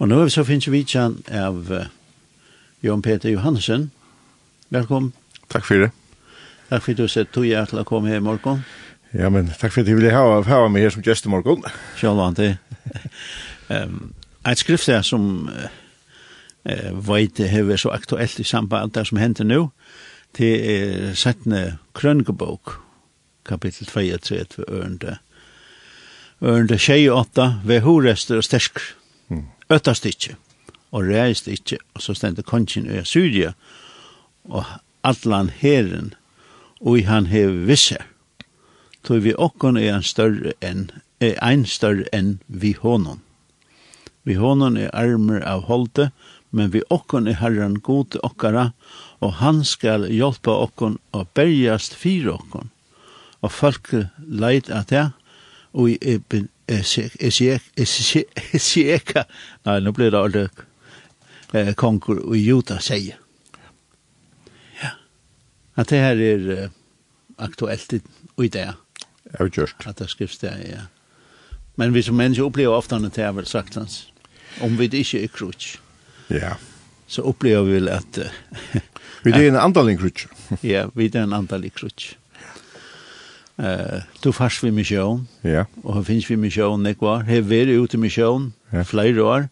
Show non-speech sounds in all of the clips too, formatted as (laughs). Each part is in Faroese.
Og nå så finnes vi vidtjen av uh, Jon Peter Johansen. Velkommen. Takk for det. Takk for at du sett tog jeg til å komme her i morgen. Ja, men takk for at du ville ha, ha meg her som gjest i morgen. Selv om det. um, et skrift er som uh, vet er så aktuelt i samband det som hender nå, til er settende krøngebok, kapittel 2 3 ørende. Ørende 28, ved horester og sterskere Mm. Øttast ikkje, og reist ikkje, og så stendte kongen i Syria, og allan herren, og i han hev visse, tog vi okkon er en større enn, er ein større enn vi honom. Vi honom er armer av holde, men vi okkon er herren god okkara, og han skal hjelpa okkon og berjast fyra okkon. Og folk leit at det, og i Esieka, nei, nå blir det aldri eh, konkur og Juta sier. Ja. At det her er eh, aktuellt i det. Ja, just. At det skrivs det, ja. Men vi som mennesker upplever ofte at det er vel sagt hans. Om vi ikke er krutsk. Ja. Så upplever vi at att... vi er en andalig krutsk. ja, vi er en andalig krutsk. Uh, du fars vi mission. ja. og her finnes vi mission ikke var? Her var vi ute i misjon, ja. flere år.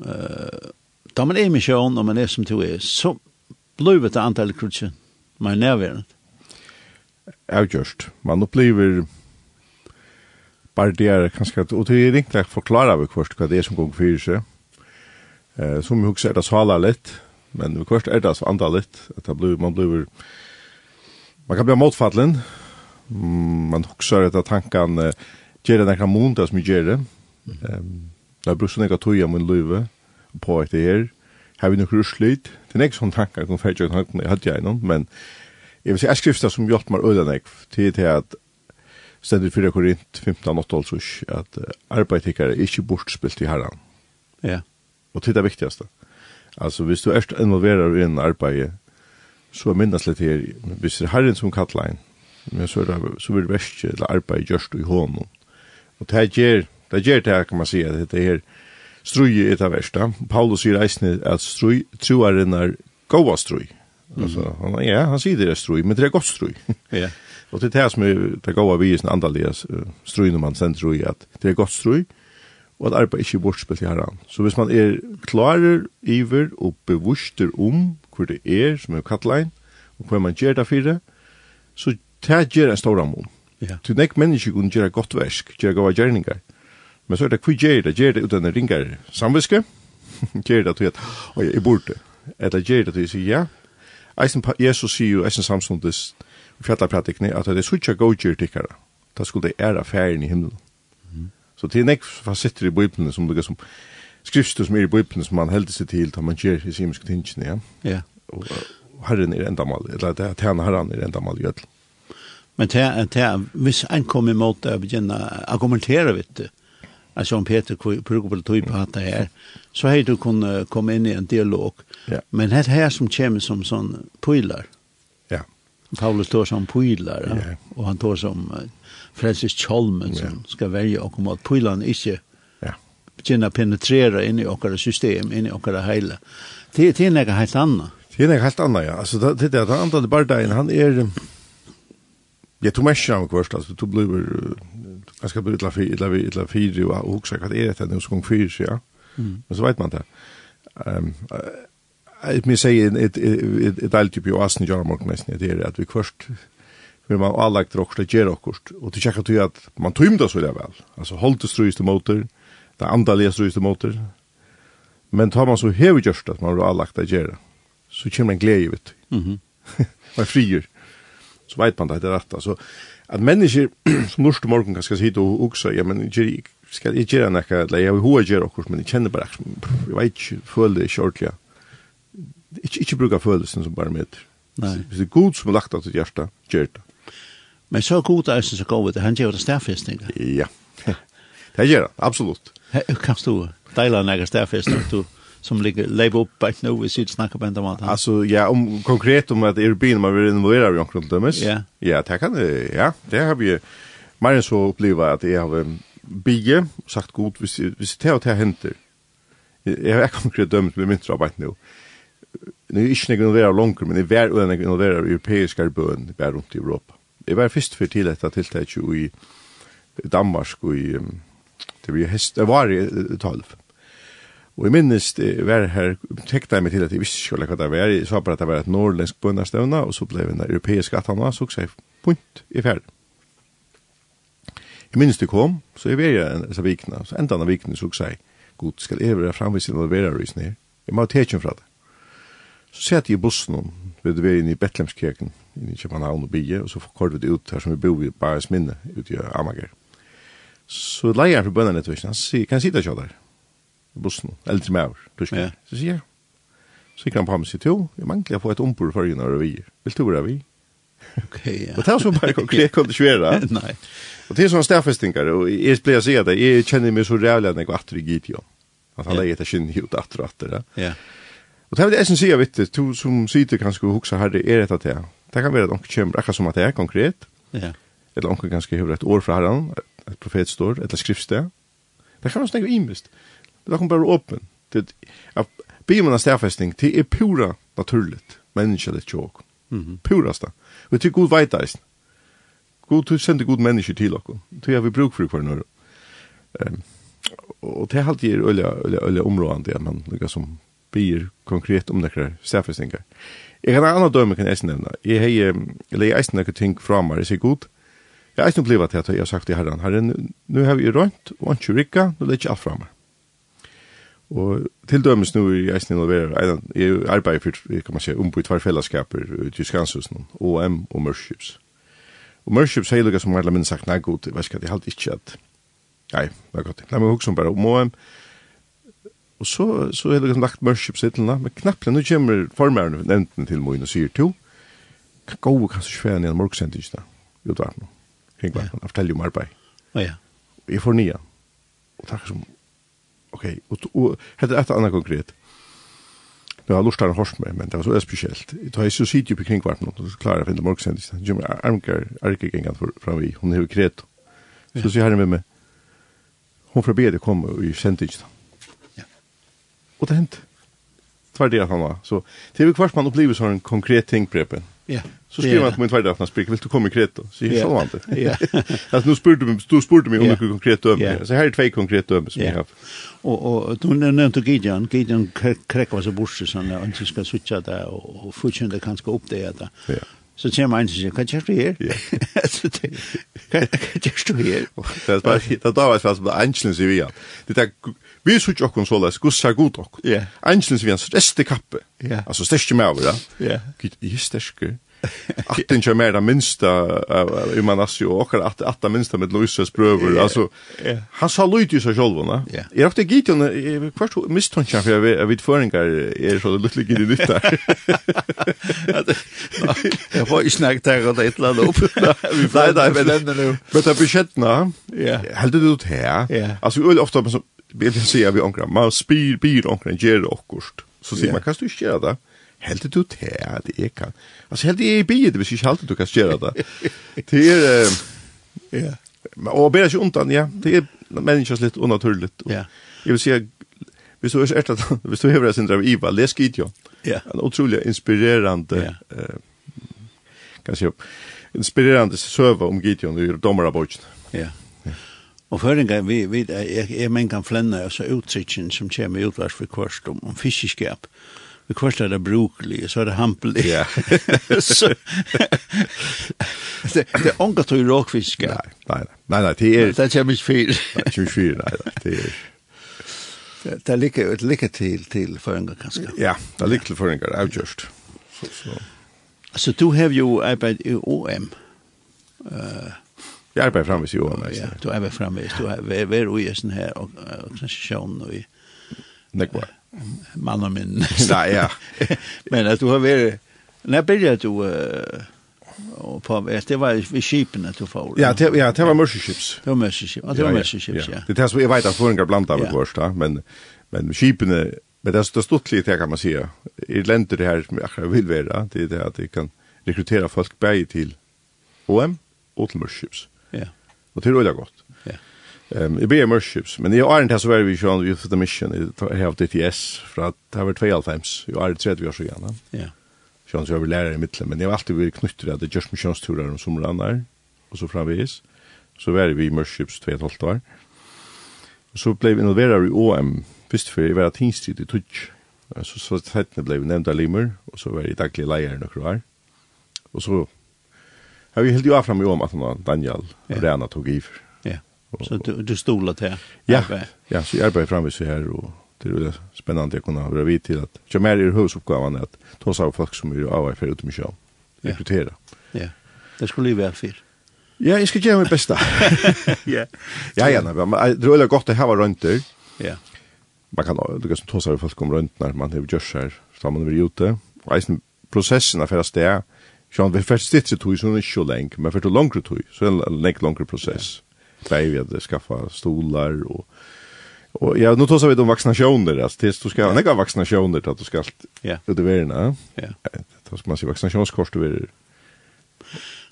Uh, da man er mission og man er som du er, så blir det antall krutsen, man er nærværende. Avgjørst. Man opplever bare det er kanskje, og det er egentlig forklarer vi først hva det er som går for seg. Eh, som vi husker er det saler litt, men vi først er det så andre litt, at det blir, man blir, man kan bli motfattelen, man huxar att tankan uh, ger den kan monta som ger det. Ehm där brukar jag ta av min löve på ett här. Har vi nok ruslit. Det nästa sån tankar kom fetch jeg hade jeg någon men jag vill jeg skrifta som gjort mig öden jag tid til att stendet 4 Korint 15 8 alltså att arbetare är inte bortspilt i herran. Ja. Og til det viktigaste. Alltså, hvis du er involverar i en arbeid, så er minnes litt her, hvis det er herren som kallar en, men så er det så blir det verst eller arbeid gjørst i hånden. Og det her gjør, det gjør det her kan man si, at det her strui i det verste. Paulus sier eisne at strui, troaren er gåa strui. Altså, han, ja, han sier det er strui, men det er godt strui. Ja. og det er det som er det gåa vi i sin andalige strui når man sender strui, at det er godt strui, og at arbeid ikke er bortspill til herran. Så hvis man er klarer iver og bevuster om hvor det er som er kattlein, og hva man gjør det for det, så det gjør en stor amon. Ja. (laughs) Til nek mennesker kunne gjøre godt versk, gjøre gode gjerninger. Men så er det hva gjør det? Gjør det uten en ringer samviske? gjør det til at, oi, jeg burde. Eller gjør det til at jeg ja. Eisen, Jesus sier jo, eisen samståndes, samstundes, fjallarpratikne, at det er suttja godgjør tikkara. Da skulle det æra færen i himmelen. Mm. Så det er nek facetter i bøyblene som lukka som skriftstur som er i bøyblene som man helder seg til, da man gjør i simiske tingene, ja. Ja. Og og herren er endamal, eller det er tjena herren er endamal i ødelen. Men det er hvis en kom i måte å begynne å argumentere, vet du, altså om Peter bruker på det tog på at det her, så har du kunnet komme inn i en dialog. Ja. Men det her som kommer som sånn pøyler. Ja. Paulus står som pøyler, ja. og han står som Francis Kjolmen, som ja. skal velge å komme at pøylerne ikke ja. begynner å penetrere inn i åkere system, inn i åkere heile. Det, det er noe helt annet. Det er noe helt annet, ja. Altså, det, det, det, det, det, det, det, det, det, det, Jag tog mest själv kvart altså, du blev ganske ska bli la fyra la vi la fyra och också att er det nu som fyra ja. Men så vet man det. Jeg må si, et ett ett allt typ av asn jag mark nästan det er at vi kvart vi man har lagt rock det ger och och det checkar ju att man tömde så där väl. Alltså håll det strøyste motor. Det andra strøyste motor. Men tar man så hevigast at man har lagt det ger så kommer en glädje vet. Mhm. (laughs) man frier så vet man det er rett. Altså, at mennesker (clears throat) som norsk morgen kan skal sitte og også, ja, men ikke skal ikke gjøre noe, eller jeg har hva gjøre okkur, men jeg kjenner bare, jeg vet ikke, føler det ikke ordentlig. Ikke, ikke bruke følelsen som bare med. Nei. Hvis det er god som er lagt av ditt hjerte, gjør det. Men så god er det så går ut, han gjør det stærfestning. Ja, (laughs) det gjør det, absolutt. Kan du deile noen stærfestning, du? som ligger lever upp på nu vi sitter snacka på ända mat. Alltså ja, om konkret om att Erbin man vill involvera i omkring dömes. Ja. Ja, det kan det. Ja, det har vi mer så uppleva att jag har bygge sagt god hvis hvis det har händer. Jag har konkret dömt med mitt arbete nu. Nu är inte involverad långt men det är väl involverad i europeiska bön bara runt i Europa. Det var först för till detta tilltag i Danmark och i det var häst det var 12. Og jeg minnes det var her, tekta jeg meg til at jeg visste ikke hva det var, jeg sa bare at det var et norrlensk bøndastøvna, og så ble det en europeisk atana, så jeg punt i ferd. Jeg minnes det kom, så jeg var en disse vikene, så enda av vikene så jeg, god, skal jeg være framvis til å være rysen her? Jeg må ha tekjen fra det. Så sett jeg i bussen ved vi er inne i Betlemskirken, inne i København og Bie, og så kort vi det ut her som vi bor i Bares minne, ute i Amager. Så leier jeg for bønderne til sier, kan jeg sitte kjødder? bussen, eldre med over, tysker. Ja. Så sier jeg, så gikk han på ham og sier, jo, jeg mangler å få et ombord for henne og vi. Vil du være vi? Ok, ja. Og det er så bare konkret kontinuera. (laughs) Nei. Og det er sånne stedfestinger, og jeg pleier å si at jeg kjenner meg så rævlig at jeg går atter i Gideon. At han leier etter kjenner ut atter og atter. Ja. ja. Og det er det jeg sier, vet du, to som sitter kanskje og hukser herre er etter det. Det kan være at noen kommer akkurat som at det er konkret. Ja. Eller noen kanskje hører et år fra herren, et profetstår, et skriftsted. Det kan være sånn imist. Ja Det kan bare åpen. Det er bimen av stedfestning, det er pura naturligt, menneskelig tjåk. Mm -hmm. Purasta. Vi tykker god veit eisen. God, du sender god mennesker til okkur. Det har vi bruk for hver nøyre. Um, og det er alltid er øyla, øyla, øyla områdende, at man lukka som blir konkret om nekra stedfestningar. Jeg kan ha anna døme kan jeg nevna. Jeg hei, eller jeg eisen nekra ting fra meg, jeg sier god, Jeg har ikke opplevd til at jeg har sagt til herren, herren, nu har vi rønt, og ikke rikka, nu legger alt fra meg. Og til dømes nu i eisen involverer, jeg arbeider for, kan man si, ombud tvær fellesskaper i Tyskansusen, OM og Mørships. Og Mørships heilige som alle minne sagt, nei god, jeg vet ikke, at jeg halte ikke at, nei, det er godt, nei, men huksom bare om OM, og så, så er det som lagt Mørships til henne, men knapplega, nå kommer formæren nevnten til Moin og sier to, gode kan så svære ned morgsendingene, jo da, kring hva, han forteller jo om arbeid. Ja, ja. Jeg får nia, og takk som, Okej, okay. och hade ett annat konkret. Nu har lustar hors med, men det var så speciellt. Det har ju så sitt ju på kring vart något så klarar för inte morgonsändis. Jim Armkar Arke gängan för fram vi hon är ju kret. Så så här med mig. Hon be det kom i sändis. Ja. Och det hänt. Tvär det han var. Så det är ju kvart man upplever så en konkret ting preppen. Ja. Så skriver man på min tvärdaffna sprik, vill du komma konkret då? Så jag så sa inte. Ja. (laughs) Alltså nu spurte mig, du spurte mig om något konkret döme. Så här är två konkreta döme som jag har. Och och du nämnde Gideon, Gideon kräck var så borste så när han ska switcha där och fortsätta kanske upp det där. Ja. Så ser man sig, kan (laughs) jag (laughs) det? Alltså det kan jag det. Det var det där var fast med Einstein så vi. Det där Vi sutja okkon såleis, gus sær god okkon. Ja. Angelens vi hans reste kappe. Ja. Altså sterske med over, ja. Ja. Gud, jeg er sterske. Atten kjør mer det minsta, i man og okkar at det minsta med Luises brøver. Ja. Altså, han sa lyd i seg sjolvona. Ja. Jeg rakte gitt jo, hvert mistonkja for jeg vet føringar er så luttlig gitt i nytt der. Jeg (laughs) får ikke snakk der og det eller annet opp. Nei, (laughs) nei, men det er budsjettna, heldig du til her. Altså, vi er ofte som vill jag säga vi onkra, man spyr, byr onkra, ger okkurst Så ser man, kan du inte göra det? Helt du det, det är kan. Alltså helt i biet, hvis ikke helt du kan göra det. (laughs) Det är, ja. Och ber sig undan, ja. Det är människans lite onaturligt. Ja. Jag vill säga, hvis du är ärta, (laughs) hvis du hever sin av Iva, läs Gideon. Ja. En otroligt inspirerande, ja. eh, si, inspirerande søva om Gideon och domarabojtjen. Ja. Og føringa, vi, vi, jeg, jeg men kan flenne, altså utsikken som kommer utvars for kvart om, om fiskeskap. Vi kvart er det brukelig, så er det hampelig. Ja. så, det, det er ångat og råkfiske. Nei, nei, nei, nei, det er... Det kommer ikke fyr. Det er ikke fyr, nei, det er... Det, det ligger et lykke til til føringa, kanskje. Ja, det ligger til føringer, avgjørst. Så, så. så du har jo arbeidet i OM. Uh, Du arbetar framme i Johan. Ja, du arbetar framme. Du är väl i sån här och transition och i... Nekvar. Man och min. Nej, ja. (laughs) Men att du har varit... När började du... Och på vet det var vi skipen att du får. Ja, det, ja, det var Merseyships. Det var Merseyships. Ja, det var Merseyships, ja. Det tas vi jag vet att förringar blandat av vårt, men men skipen Men det är det stort lite kan man säga. I länder det här som jag vill vara, det är det att det kan rekrytera folk bäge till OM og til Merseyships. Ja. Og det er veldig godt. Ja. Ehm i BM Worships, men i Iron Test var vi ju on Youth of the Mission i have DTS för att det var 25 i Iron Test vi har så gärna. Ja. Sjön så vi lärare i mitten, men det har alltid vi knytter at det görs missionsturer om somran där og så framvis. Så var vi i Worships 2 12 år. Så blev vi involverade i OM först för i var tingstid i Tutsch. Så så tätt blev nämnda Limer och så var det dagliga lärare några år. Och så Jag vi helt ju fram i om att Daniel yeah. Rena tog i för. Ja. Så du, du stolar till Ja, ja, så jag arbetar framme så här och det är spännande att kunna vara vid till att jag mer i husuppgavan att ta sig av folk som är av för ut i sjön. Rekrytera. Ja, det skulle ju vara fyrt. Ja, jeg skal gjøre mitt beste. (laughs) ja. Ja, ja, nei, men det er godt å ha rønter. Ja. Man kan, du kan ta seg folk om när man har gjørs her, så man er ute. Og eisen, prosessen er for sted, Sjón vi fyrst stitse tog, så er det ikke lenge, men fyrst langere tog, så er det en lengt langere prosess. Bæg vi at skaffa stolar og... Og ja, nå tar vi om vaccinationer, altså, tills du ska, yeah. nej, til at du skal allt yeah. ut i verna. Ja. Da skal man se vaccinationskort du vil...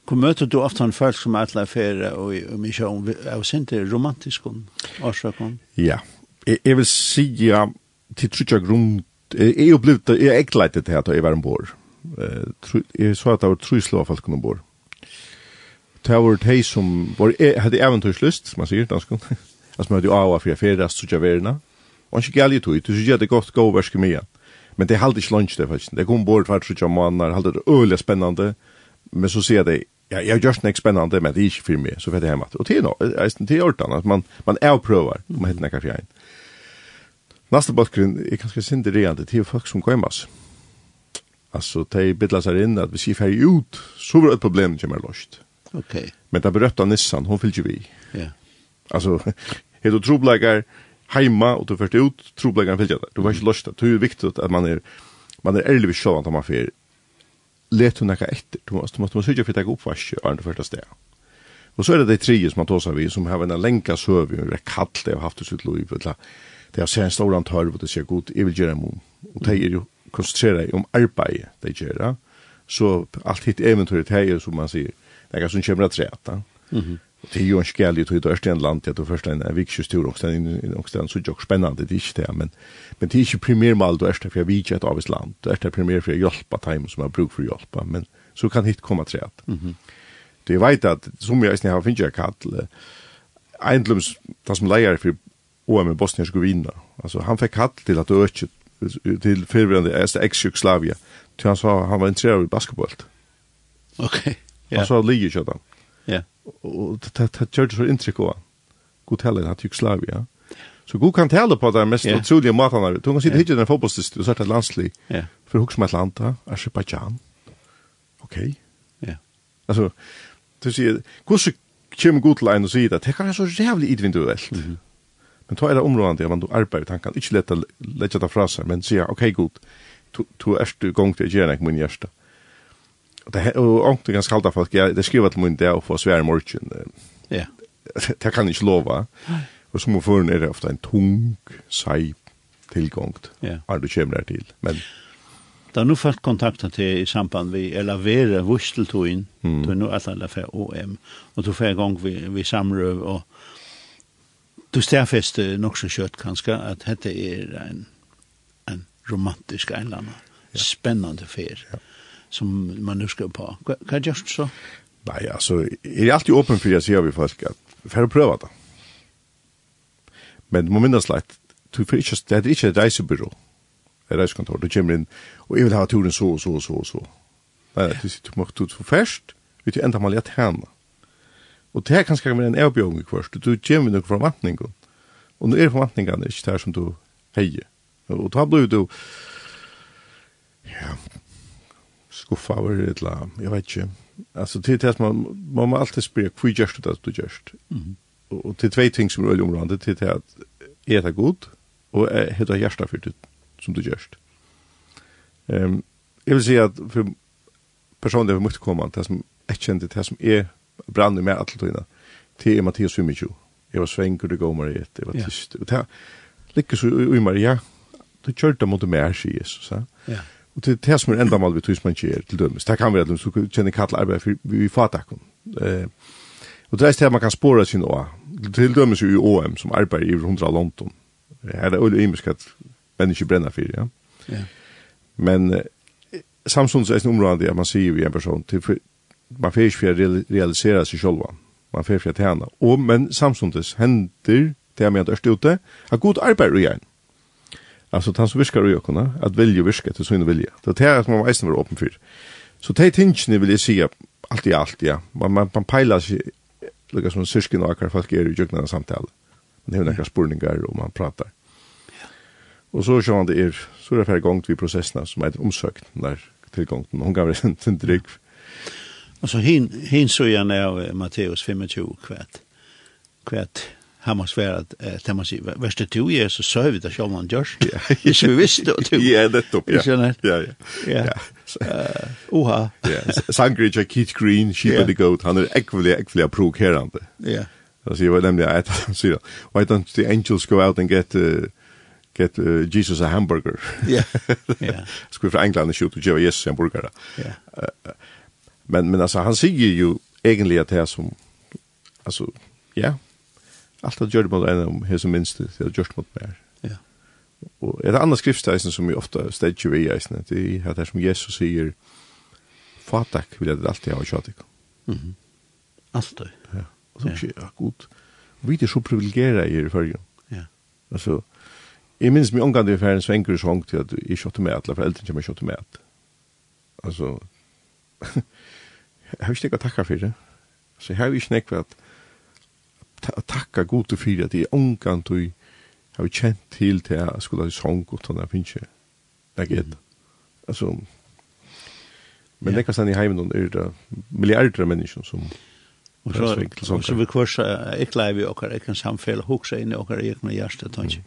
Hvor møter du ofte en folk som er til å är affärer og och mig sjön av inte romantisk kon. Orsakon. Ja. vil si, ja, til trutja grunn, Jeg er jo blitt, jeg er ikke her til at jeg var ombord, jeg så at det var tre slå folk kunne bor. Det var de som var, hadde eventyrslyst, som man sier, danskene. Altså, man hadde jo av og fyrir fyrir så tja verina. Og ikke gæli tog, du synes jeg det godt gå verske mye. Men det halde ikke lunch det faktisk. Det kom bort hvert så tja måneder, halde det øyelig spennende. Men så sier jeg ja, jeg gjør ikke spennende, men det er ikke for meg, så vet jeg hjemme. Og til nå, til ordan, at man, man avprøver, om heter kaffe Nästa bakgrund är ganska synd i det, det är folk som kommer. Alltså de bittlar sig in att vi ser här ut så var ett problem som är löst. Okej. Okay. Men det berötta Nissan, hon fyllde vi. Ja. Yeah. Alltså, det (laughs) är troblägar hemma och du först ut troblägaren fyllde det. Du var inte löst det. Det är viktigt att man är man är ärlig vid själva att man får let hon näka efter. Du måste, du måste du söka för att ta uppvask och andra första steg. Och så är det de tre som man tar sig vid som har en länka söv i en kallt det har haft sitt liv. Det har sett en stor antör och det ser god. Jag vill göra en mån. Och det är ju konsentrera om arbeidet de gjør, så alt hitt eventyret er som man sier, det er som kommer at treta. Mm -hmm. Det er jo en skjærlig tog i Dørsten land, det du først en vikskjøstur, og det er så jo spennende, det er ikke det, men, men det er ikke primærmål, du er for jeg vidtje et av land, det er primær for jeg hjelpa dem som har bruk for hjelpa, men så kan hitt komme til rett. Mm -hmm. Det er veit at, som jeg har finnet jeg kall, eiendlums, det som leier for OM i Bosnia-Herzegovina, altså han fikk kall til at øke til förvirrande är ex Jugoslavia. til han sa han var interessert i basketball. Ok, Okay. Ja. Han sa ligger ju då. Ja. Og det det gjorde så inntrykk av. God heller at Jugoslavia. Så god kan tale på det mest yeah. utrolige maten där. Du kan sitta hit i den fotbollsdistriktet och sätta ett landslig. Yeah. För hooks med Atlanta, Azerbaijan. Okej. Okay. Ja. Altså, du sier, hvordan kommer god til en og sier det? det kan være så jävligt idvinduellt. Mm. Men ta det områden at man då i tanken, ikke lett å legge det fraser, men sier, ok, god. Du är du å gjøre gärna min hjerte. Og det och ganske ganska av folk jeg, det skriver til min det å få svære morgen. Ja. Det kan inte lova. Og som förn er det ofte en tung sig tilgångt, Ja. Alltså du kommer der til. Men Da nu fått kontakta til i samband vi vere vursteltoin, mm. du nu alla alla for OM, og du fer gong vi, vi samrøv og du stærfest nok så kjøtt kanskje at dette er en, en romantisk eiland. Ja. Spennende fer ja. som man husker på. Hva, hva gjør du så? Nei, altså, jeg er alltid åpen for å si av i folk at for å prøve det. Men du må minnes leit, du får ikke, det er ikke et reisebyrå, et reisekontor, du kommer inn, og jeg vil ha turen så, så, så, så. Nei, du, du, du, du, du, du, du, du, du, du, du, du, du, Og det her kan skje være en avbjøring først. Du kommer noen forvantninger. Og nå er forvantningene ikke det som du heier. Og da blir du ja, skuffa over et eller annet. Jeg vet ikke. Altså, til det man, man må alltid spørre hvor gjør du det du gjør. Mm. Og til tvei ting som er øyelig området, til det at er det god, og er det hjertet for det som du gjør. Um, jeg vil si at for personlig er mye måtte det som jeg kjente, det som er brann i meg alt tøyna. Til er Mathias Fimmichu. Jeg var svengur, det går meg i et, jeg var tyst. Og det ligger så i meg, ja, du kjørte mot det mer, sier Jesus. Ja. Og til det som er enda mal vi tøys man kjer til dømes. Det kan være at du kjenner kattel arbeid, for vi fatakken. Og det er det man kan spåra sin å. Til dømes jo i OM, som arbeid i 100 London. Her er det øyne imisk at mennesker brenner for, ja. Ja. Men samstundes er det området at man sier vi en person, til man får ikke for realisera seg selv. Man får for å tjene. Og, men samstundes hender det med at Ørste ute, at god arbeid og gjerne. Altså, han som virker og gjøkene, at vilje virker til sånne vilje. Det er det man eisen være åpen for. Så det er tingene vil jeg si alt i alt, ja. Man, man, man peiler seg lukka som syrsken og akkar folk er i jøkna samtale. Man har nekkar spurningar og man pratar. Og så sjå man det er, så er det ferdig gongt vi prosessene som er omsøkt, den der tilgången. Hun gav det (laughs) en drygg. Og så hin hin så jag när Matteus 25 kvært, kvært, han må svære at, eh, det måste vara värsta två år så så vi det som man gör. Ja, så vi visste att (laughs) Ja, det topp. Ja. Ja, ja. Ja. Oha. Ja, Sangridge Keith Green, Sheep and the Goat, han er ekvelig, ekvelig provokerande. Ja. Alltså jag var nämligen att han sier, why don't the angels go out and get uh, get uh, Jesus a hamburger. Ja. (laughs) Ja. Skulle fra England skjuta Jesus en burger. Ja. Men, men alltså, han säger ju egentligen att det här som, alltså, ja, allt det gör det mot en om här som minst det, det har gjort mot mer. Ja. Och är det andra skriftstäsen som ju ofta städjer i eisen, det är det som Jesus säger, fatak vill jag alltid ha tjatik. mhm -hmm. Alltid. Ja. Och så säger jag, god, vi är så privilegierade i det förrige. Ja. Alltså, Jeg minns mig omgang i færen svenker og sång til at jeg kjøtte med, eller foreldrene kommer kjøtte med. Altså, (laughs) Jeg har ikke noe takka for det. Så jeg har ikke noe å takka god til for at jeg omgang til har vi kjent til til jeg skulle ha sång og sånn, jeg finnes ikke. Jeg er gitt. Altså, men det kan stande i heimen er det milliarder av mennesker som Og så, og så vi kursa, ikke leier vi okkar, ikke samfell, hoksa inn i okkar, ikke noe hjerte, tanke.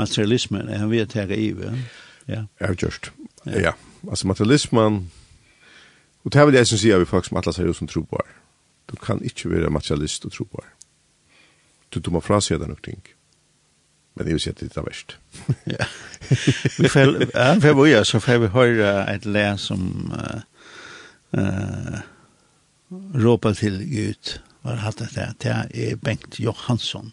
Materialismen, han vet tega i, ja? Ja, just. Ja, altså materialismen, Og det vil jeg som sier vi folk som atlas er jo som tro på trobar. Du kan ikke være materialist og tro på trobar. Du, du må frasige deg nok ting. Men jeg vil si at det er verst. (laughs) ja. Vi får, ja, vi får gjøre, så får vi høre et lær som uh, uh, råper til Gud, var hatt det der, det er Bengt Johansson.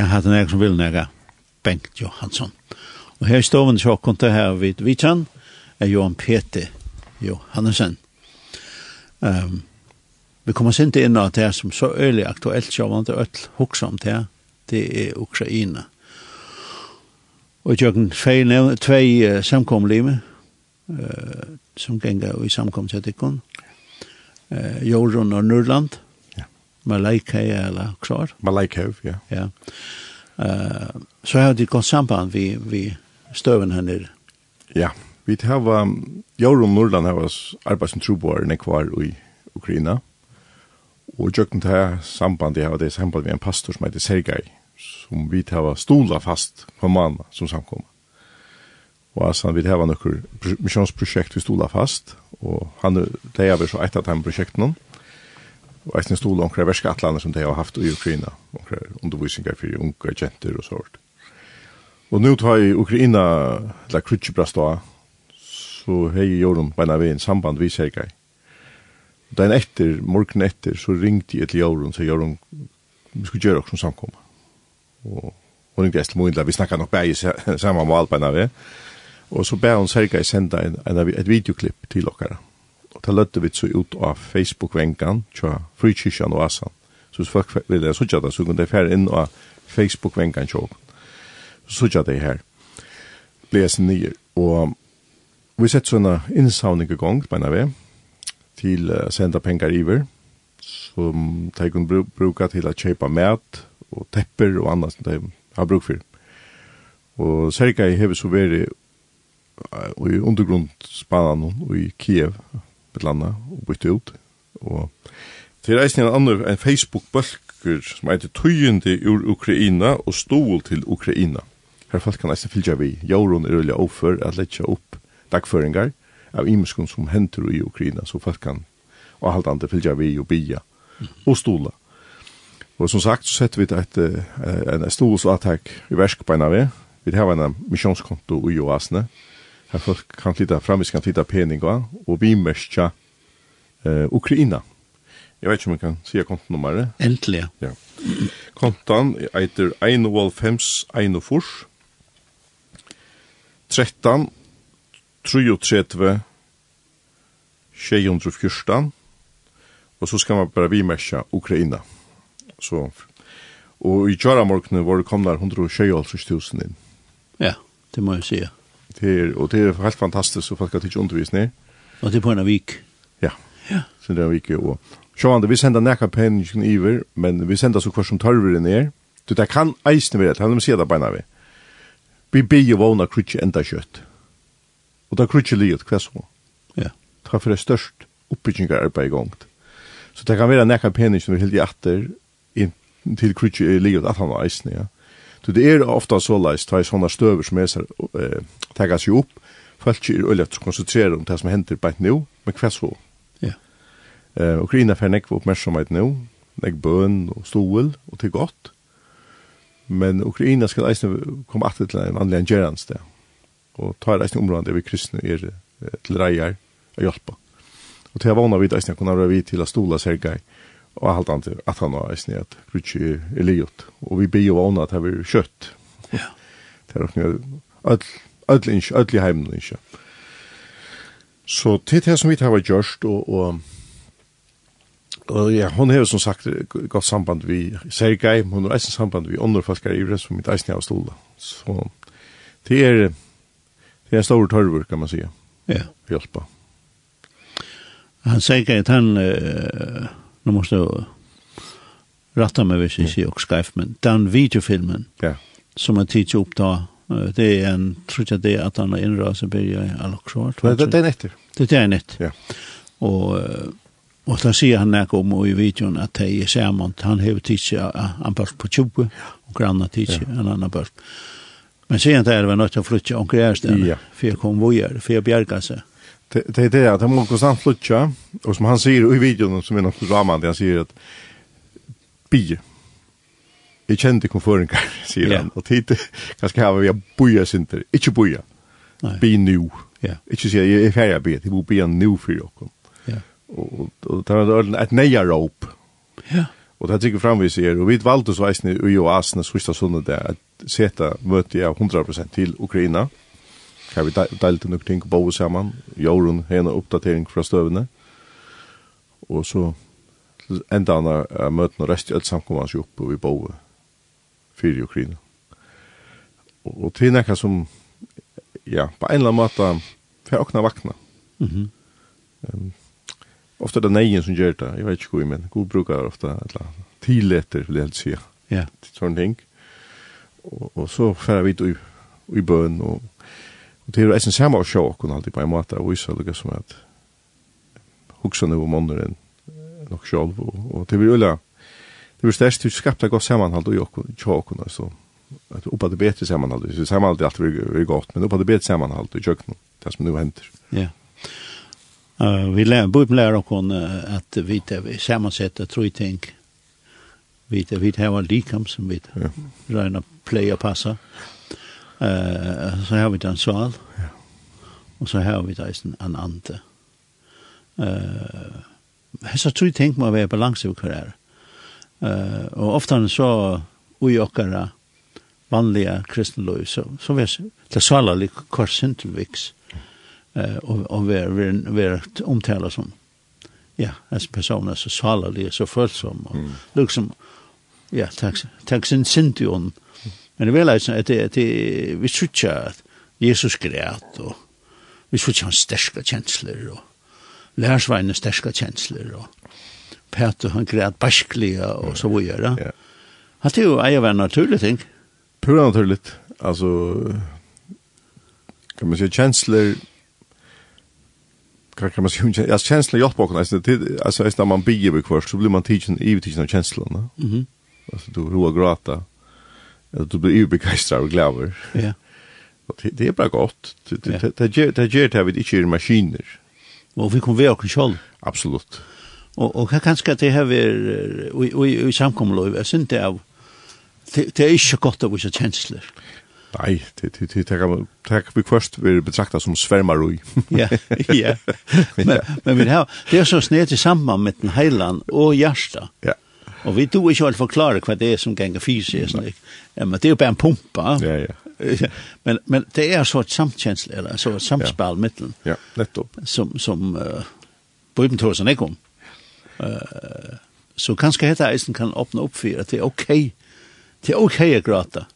jeg hatt en egen som vil nega, Bengt Johansson. Og her i stoven så kom det her vid Vitsan er Johan Peter Johansen. Um, vi kommer sent inn av det som så øyelig aktuelt så var det øyelig hoksa om det det er Ukraina. Og jeg har tvei, tvei uh, samkomlime uh, som ganger i samkommet til Tikon. Uh, Jorun og Nurland. Malaika eller klart. Malaika, ja. Ja. Uh, så har de gått samband vi, vi støven her nere. Ja, vi har, um, Jorun Nordland har oss arbeid som troboer nekvar i Ukraina. Og jøkken til samband, jeg har det samband med en pastor som heter Sergei, som vi har stola fast på manna som samkommer. Og altså, vi har noen misjonsprosjekt vi stola fast, og han, det er vel så et av de prosjektene og eisen stol omkring verska atlaner som de har haft i Ukraina, omkring undervisningar for unga jenter og sånt. Og nu tar i Ukraina, eller Krutjebrastå, så hei Jorun beina vi en samband vi seg Den etter, morgen etter, så ringte jeg til Jorun, så Jorun, vi skulle gjøre som samkomma. Og hun ringte Estel Moindla, vi snakka nok bæg saman med albeina vi, og så bæg hun Sergei senda en, en, et videoklipp til okkara. Og det løtte vi så ut av Facebook-venkan, tja, frikyrkjan og asan. Så hvis folk vil jeg sutja det, så kunne de fære inn av Facebook-venkan tja. Så sutja det her. Bles nye. Og vi sett sånne innsavning i gang, mener vi, til å senda penger iver, som de kunne bruka til å kjøpe mat og tepper og annet som de har bruk for. Og Sergei hever så vært i undergrundsbanan i Kiev, et landa, og bytte ut. Og til er en annen, en Facebook-bølger som heter Tøyende ur Ukraina og Stol til Ukraina. Her folk kan eisen fylgja vi. Jauron er øyla offer at letja opp dagføringar av imeskun som henter i Ukraina, så folk kan avhaldande fylgja vi og bia og stola. Og som sagt, så setter vi et, en stolsattak i verskbeina vi. Vi har en misjonskonto i Joasne, Her folk kan flytta framvis kan flytta peninga og bimestja eh, Ukraina. Jeg vet ikke om jeg kan sige kontonummeret. Endelig. Ja. Kontan eiter 1,5,1,4 13 33 614 og så skal man bare bimestja Ukraina. Så, og i kjøramorkene var det kommet 126 000 inn. Ja, det må jeg si, ja. Det og det er helt fantastisk att folk har tidigt undervisning. Og det er på en vik. Ja. Ja. Så det vi vik og Sjåan, vi sender nekka penningen iver, men vi sender så hver som tørver det er. Du, det kan eisne være, det kan de si det beina vi. Vi bygger jo vågna krutje enda kjøtt. Og da krutje livet, hva så? Ja. Det er for det størst oppbyggingarbeid i gongt. Så det kan være nekka penningen vi hildi i atter til krutje livet at han var eisne, ja. Så det er ofta så leis, ta i sånne støver som er eh, tega seg opp, folk er øyelig å konsentrere om det som hender bare nå, men hva så? Ja. Eh, Ukraina får fer nekva oppmerksomhet nå, nek bøn og stol og til godt. Men Ukraina skal eisne komme atter til en vanlig gjerans det. Og ta eisne områden der vi kristne er til reier og hjelpa. Og til jeg vana vidt eisne kunne være vi til å stola sergei, og alt annet at han var eisen at Grutsi er liot. Og vi blir jo vana at (laughs) det er kjøtt. Ja. Det er okkur öll innsja, öll i heimen innsja. Så til det som vi tar var gjørst, og, og, og ja, hon har som sagt godt samband vi Sergei, hon har eisen samband vi andre falskar í rest, som mitt eisen av stola. Så det er, det er en stor tørvur, kan man sige. Ja. Hjelpa. Han Sergei, han, uh, nu måste jag rätta mig hvis jag säger och skriva, men den videofilmen ja. som jag tidigt upp då, det är en, tror jag det är att han har inrörd sig börjar i all också. Det är nettet. Det är nettet. Ja. Och och da sier han nek om i videoen at det er sammen, han hever tidsi en børst på 20, og granna tidsi en annan børst. Men sier han det var något att å flytte omkring her stedet, for jeg kom vujer, for jeg bjerga seg. Det det är det att han måste konstant flutcha och som han säger i videon som är något drama han säger att bi Jag kände konföringar, säger han. Och tid kanske här var jag boja synter. Inte boja. Bi nu. Ja. Inte säga jag är färdig bi. Det borde bi nu for jag. Ja. Och och där är ett neja rope. Ja. Och det tycker fram vi ser och vi valde så visst nu och ju asna sista sundet där att sätta möte jag 100% till Ukraina. Her vi deilte nok ting på oss sammen. Jorun har en oppdatering fra støvene. Og så enda han er møtene og i alt samkommene seg oppe vi på fire i Ukraina. Og, og til nekka som, ja, på en eller annen måte, for åkna vakna. Mm -hmm. um, ofte er det neien som gjør det, jeg vet ikke hvor, men mener. God brukar ofte, eller tileter, vil jeg helt si. Ja. Yeah. Sånne ting. Og, og så færer vi ut i, i bøn og Og det er jo eisen samme å sjå okkur alltid på en måte og vise lukka som at hugsan over måneren nok sjálv og, det er ulla det blir størst til skapta godt sammanhald og sjå okkur, altså at oppa det betre samanhald, så samanhald er alltid vi godt men oppa det betre samanhald i kjøkken det som nu hender ja Uh, vi lär bort lära oss uh, att vi sammansätter tre ting. Vi vet vi har likam som vi ja. rena play passa. Eh så har vi den sval. Ja. Og så har vi der en ante. Uh, Hessa tog tenk meg å være balanse i karriere. Eh og ofte så ui okkara vanliga kristenløy, så, så vi det svala lik kvar eh och och vi vi vi omtala som ja, as personer så svala lik, så følsom og mm. liksom ja, takk sin sintion Men det vil jeg at det, det, vi tror at Jesus græt, og vi tror ikke han sterske kjensler, og lærersveinen sterske kjensler, og Peter han græt baskliga, og så videre. Ja. Han tror jo eier være naturlig ting. Pura naturligt. Altså, kan man si, kjensler, kan kan man säga ja känsla jag på alltså det alltså när man bygger på kvar så blir man tidsen i tidsen av känslan va. Mhm. Alltså du roa gråta du blir ju begeistrad och glad. Ja. Det det är bara gott. Det det det det ger det vi inte i maskiner. Og vi kommer och kontroll. Absolut. Og, og kan kanske det här vi vi vi samkommer då synd det av det är inte gott att vi så känslor. Nej, det det det kan tack vi först vi betrakta som svärmaroj. (laughs) Ja, (laughs) ja. Men men vi har det er så snett til samband med den heilan og hjärta. Ja. Og vi tog ikke alt forklare hva det er som ganger fysisk, mm. ja, men det er jo bare en pumpa. Ja, ja. men, men det er så et samtjensle, eller så et samspill ja. mittelen. Ja, nettopp. Som, som uh, Bøyden tog seg ikke om. Uh, så kanskje dette eisen kan åpne opp for at det er ok. Det er ok å gråte.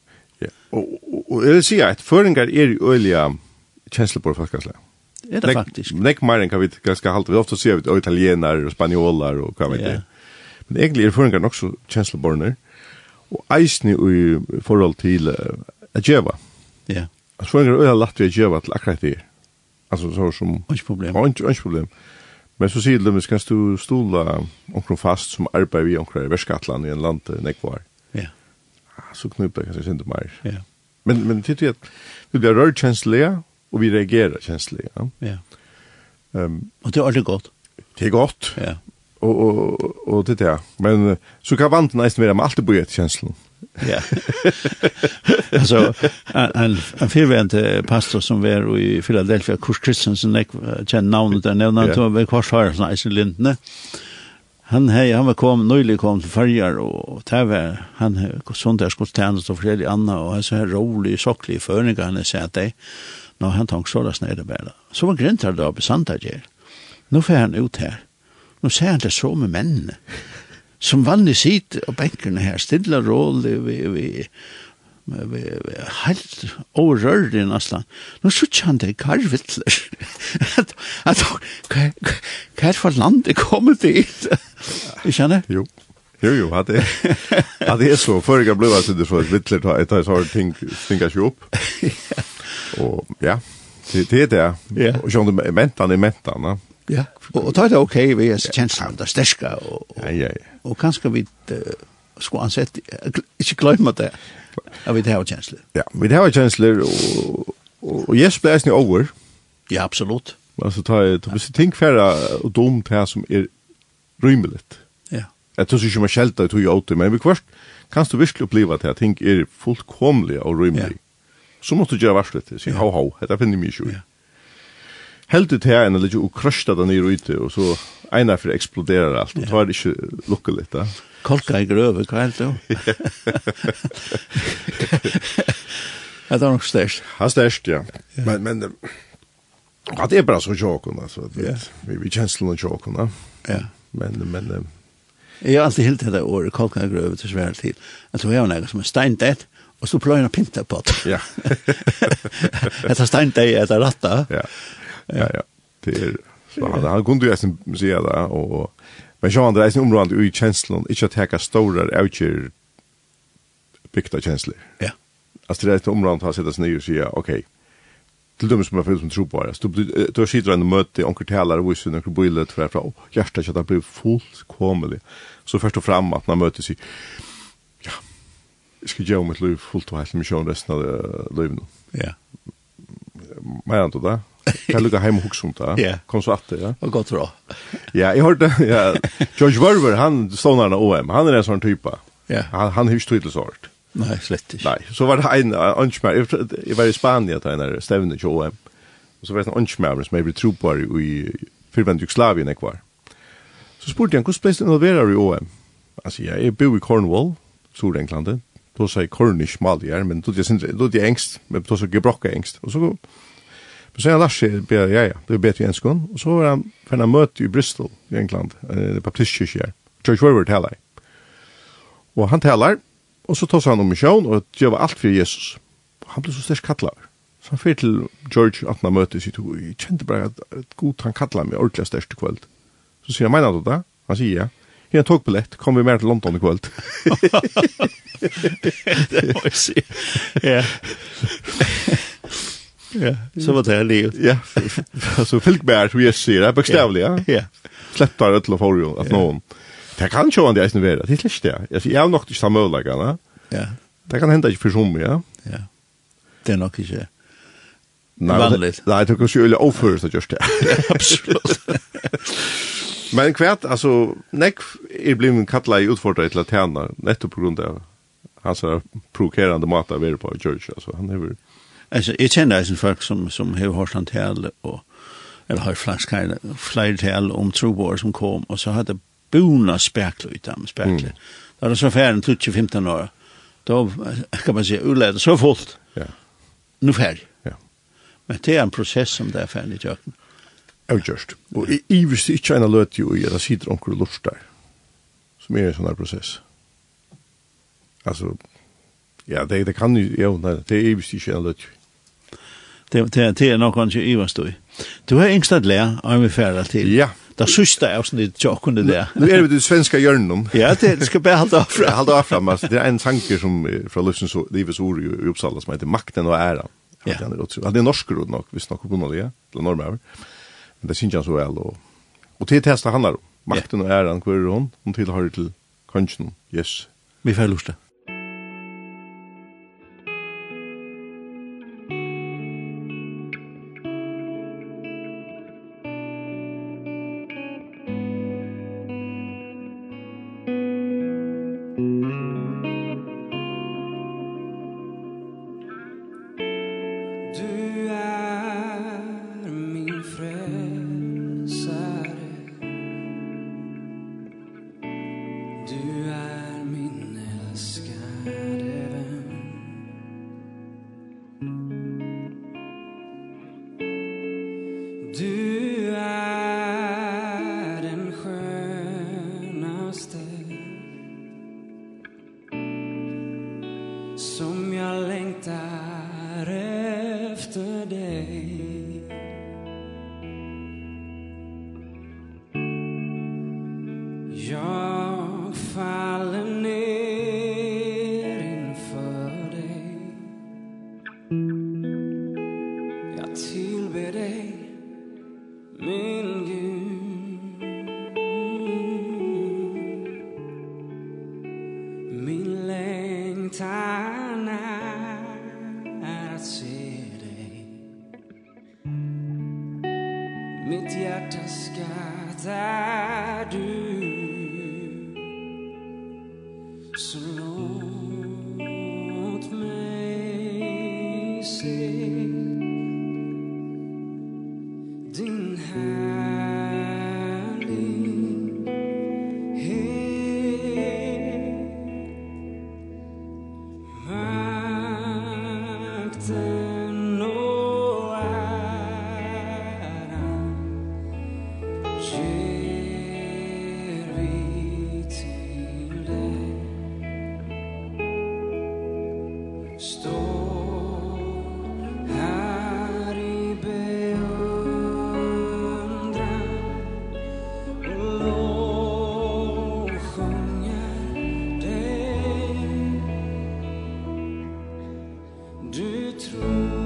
Ja, og, og, og jeg vil si at føringer er jo øyelige kjensler på det folkeslige. Er det faktisk? Nek mer enn kan vi ganske halte. Vi ofte sier at vi er italiener og spanjoler og hva vet jeg. Ja. Men egentlig er føringar nok så kjensleborner, og eisne i forhold til uh, Adjeva. Ja. Yeah. Føringar er øyla latt vi Adjeva til akkurat det. Altså så som... Ikke problem. Ikke, ikke problem. Men så sier de, kan du stola omkring fast som arbeid vi omkring i Verskatland i en land nekvar. Ja. Yeah. Så jeg kanskje ikke mer. Ja. Yeah. Men, men titt vi at vi blir rørkjenslige, og vi reagerer kjenslige. Ja. Yeah. Um, og det er aldri godt. Det er godt. Ja och och och det där. Men så kan vanten nästan vara med allt på ett känslan. Ja. (laughs) alltså en en förvänt pastor som var i Philadelphia Kurs Christensen jag kjenner navnet där nämnde han tog til kors här såna i Lindne. Han hej han var kom nyligen kom til Färjar og där var han söndagsgudstjänst och flera andra och så här rolig socklig förningar han sa att det när han tog sådär snäda bara. Så var grintar där då besant där. Nu får han ut här Nå ser han det så med mennene, som vanlig sitter og benkene her, stille og rolig, vi, vi, vi, vi, helt overrørd i nesten. Nå sitter han det er karvittler. (laughs) Hva er for land det kommer til? Ikke han? Jo. Jo, jo, at det, at det er så. Før jeg ble vært så et vittler, jeg tar så ting, ting jeg ikke opp. Og ja, det det er det. Ja. Og sånn, mentan er mentan, ja. Ja, og, og ta det ok vi er kjenslan, det er sterska, og, og, ja, ja, ja. og kanskje vi uh, skulle ansett, ikke glemme det, at vi har kjensler. Ja, vi har kjensler, og, og, og yes, det er over. Ja, absolutt. Altså, ta, ta, hvis du tenker færre og dom til her som er rymeligt. Ja. Jeg tror ikke man skjelter, jeg tror jeg åter, men vi kvart, kan du virkelig oppleva det, at ting er fullkomlig og rymelig. Ja. Så måtte du gjøre varslet til, sier, hau, hau, dette finner vi ikke. Ja helt ut her enn litt og krøsta den nere ute, og så einar for eksploderar alt, og tar ikke lukka litt da. Kolka i grøve, hva helt jo? Det (laughs) er nok størst. Ja, størst, ja. Men, men, ja, det er bra så tjåkon, altså, vi, vi kjenslene tjåkon, ja. Ja. Men, men, Jeg har alltid hilt det året, kolkan grøve til svære tid. Jeg tror jeg var nægget som er steindett, og så pløyna pinta på det. Ja. (laughs) Etter steindett, etter ratta. Ja ja, ja. Det er så han, han kunde ju nästan säga det. og... men så jag andra är området i känslan, inte att täcka stora utgör byggda känslor. Ja. Alltså det är ett område har sättas ner och säga, okej, okay, till dem som har fyllt som tror på det. Du, du sitter en möter onker talare och visar några bilder för att hjärtat att det blir fullkomligt. Så först och fram att man möter sig, ja, jag ska göra mitt liv fullt och helt med resten av livet nu. Ja mer enn det. Kan lukka heim og hugsa om det, (laughs) ja. Kom så atter, ja. Og godt råd. (laughs) ja, jeg hørte, ja, George Werber, han stånar av OM, han er en sånn type. Ja. Han, han hyrs tydelsort. Nei, slett ikke. Nei, så var det en, ønskmer, jeg var i Spania, til en stevne til OM, og så var det en ønskmer som jeg ble tro på i fyrvendt Jugoslavien jeg var. Så spurte jeg, hvordan ble det involverer i OM? Han sier, jeg bor i Cornwall, Sur-Englandet, då sa jag Cornish Malier, men då det inte då det ängst, men då så gebrocka ängst. Och så Men sen Lars be ja ja, det är bättre än skon. Och så var han för en möte i Bristol i England, eh baptistkyrkan. Church River talar. Och han talar och så tar han om mission och gör allt för Jesus. Han blev så starkt kallad. Så han fyrt till George att han mötte sig och jag kände bara att god han kallar mig ordentligt i kväll. Så säger han, menar du det? Han säger ja. Ja, tog billett. Kom vi mer til London i kvöld. (laughs) det må jeg si. Ja. Ja, så var det livet. Ja, så fylk fylkbær, som jeg sier, det er bøkstavlig, ja. Ja. Sleppar øtla for jo, att någon. Det kan ju vara det eisen være, det är slik det. Jag har nog inte samma ødelagene. Ja. Det kan hända ikke för som, ja. Ja. Det er nok ikke. Nei, vanligt. Nej, det kan ikke øyne overføres att gjørs det. (laughs) Absolutt. (laughs) Men kvært, altså, nekk er blivit kalla i utfordra til at hana, nettopp på grunn av hans provokerande mat av er på George, altså, han hever... Altså, jeg kjenner eisen folk som, som hever hørt han til, og, eller har flakskeir, flere til om troboer som kom, og så hadde bona spekler ut dem, spekler. Mm. Da var det så færre 20-15 år, da kan man si, uledet så fullt, ja. nu færre. Ja. Men det er en prosess som det er færre i tjøkken avgjørst. Og i, jeg visste ikke en løt jo i at det sitter onker lort der, som er en sånn her prosess. Altså, ja, det, det kan jo, ja, nei, (laughs) det er jeg visste ikke en løt jo. Det, det, det er nok kanskje i hva stod. Du har yngst at lea, og jeg vil fære til. Ja. Det sista er også litt tjokkene det. Nå er vi til svenska hjørnen. ja, det, det skal bare halda avfram. halda avfram, altså, det er en tanker som fra Løsens Livets ord i Uppsala som heter Makten og æran. Ja. Han er han er norsk råd nok, hvis nok på noe, eller normer. Ja. Men det synes jeg så vel. Og, og til testa handler om. Makten og æren, hver er hun, hun tilhører til kanskje. Yes. Vi får lust det. du tror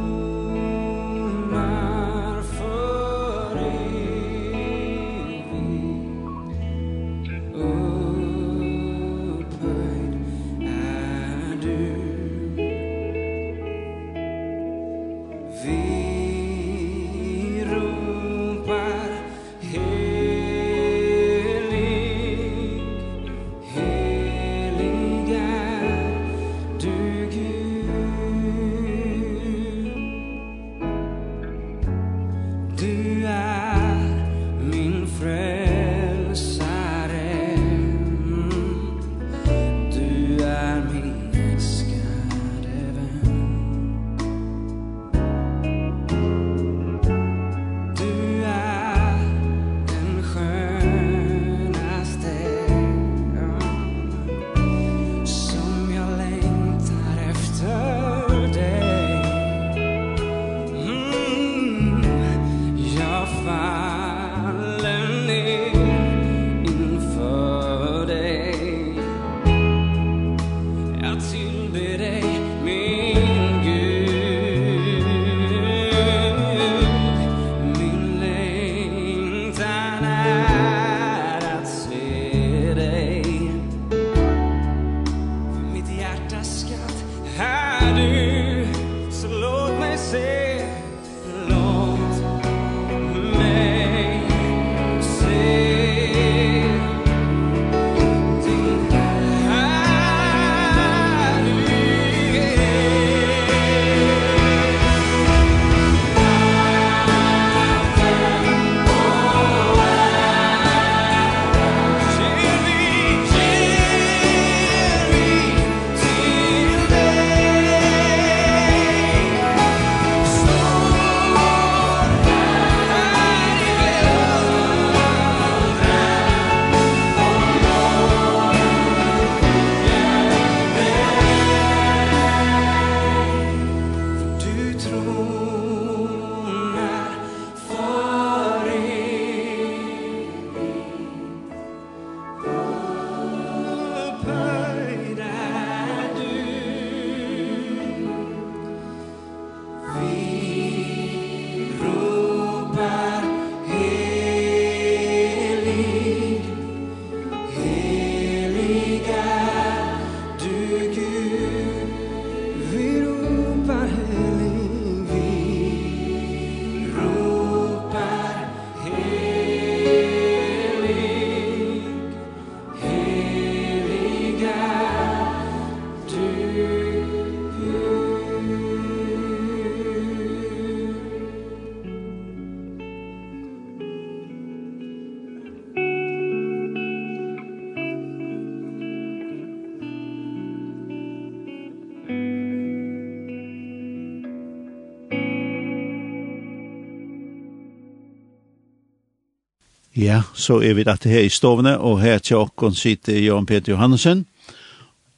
Ja, så er vi dette her i stovene, og her til åkken sitter Jørgen Peter Johansen,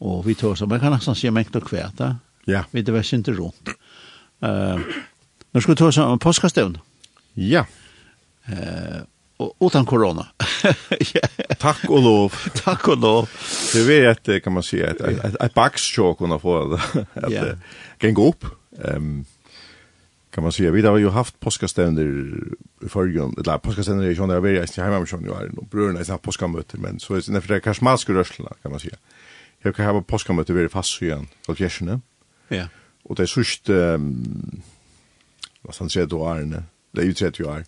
og vi tar som, jeg kan nesten si mengt og kvært da, ja. vi det var ikke rundt. Uh, nå skal vi ta oss om påskastevn. Ja. Uh, utan corona. (laughs) ja. Tack og lov. (laughs) Tack og lov. Det vet jag kan man säga att ett backshock kunna få det. (laughs) att ja. gå upp. Ehm um, kan man säga. Vi har ju haft påskaständer i förrgon, eller påskaständer i Sjönda, jag vet inte hemma med Sjönda, jag har nog bröderna är sina påskamöter, men så är det därför det är karsmalska rörselna, kan man säga. Jag kan ha påskamöter vid för Falkjärserna. Ja. Och det är sörst, um, vad han säger då, Arne, det är ju 30 år,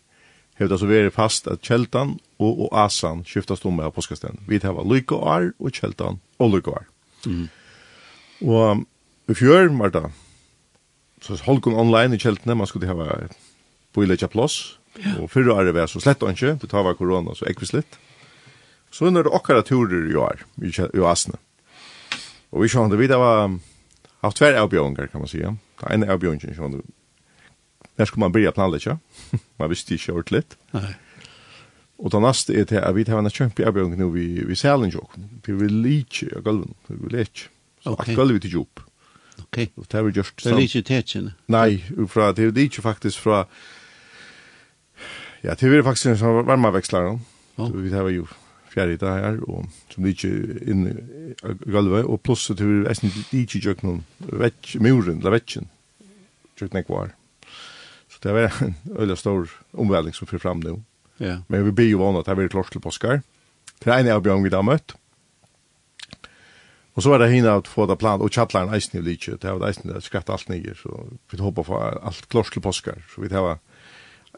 hävdar så vi fast att Kjeltan och, och Asan skiftas om med påskaständer. Vi har Lyko Ar och Kjeltan och Lyko Ar. Mm. Och i fjörn var det, så holkon online i kjeltene, man skulle hava boiletja plås, ja. og fyrre året var så slett ikke, det tar var korona, så ekvis litt. Så er det okkara turer i år, i i Asne. Og vi sjående vi, det var haft tver avbjørnger, kan man sige. Det ene avbjørnger, sjående, der skulle man byrja planleggja, (laughs) man visste ikke ordentligt. Nei. Og det neste er til at vi tar en kjempe avbjøring nu vi, vi sælen jokk, vi vil ikke av gulven, vi vil ikke. Så okay. at gulvet er jobb ok, og det har vi gjort Det er ikke tetsjene? Nei, fra, det er ikke faktisk fra, ja, det er faktisk en sånn varmavekslare, oh. vi har jo fjerde det her, og som det ikke inn i gulvet, og pluss så tror jeg det ikke gjør noen vekk, muren, eller vekken, gjør noen kvar. Så det var en øyla stor omvæling som fyrer fram nu. Ja. Men vi blir jo vana at det er klart til påskar. Det er en av bjørn vi da møtt, Och så var det hinna att få det plan och chatlaren eisen i lite. Det var eisen där skatt allt ner så vi hoppas på allt klart till påskar. Så vi tar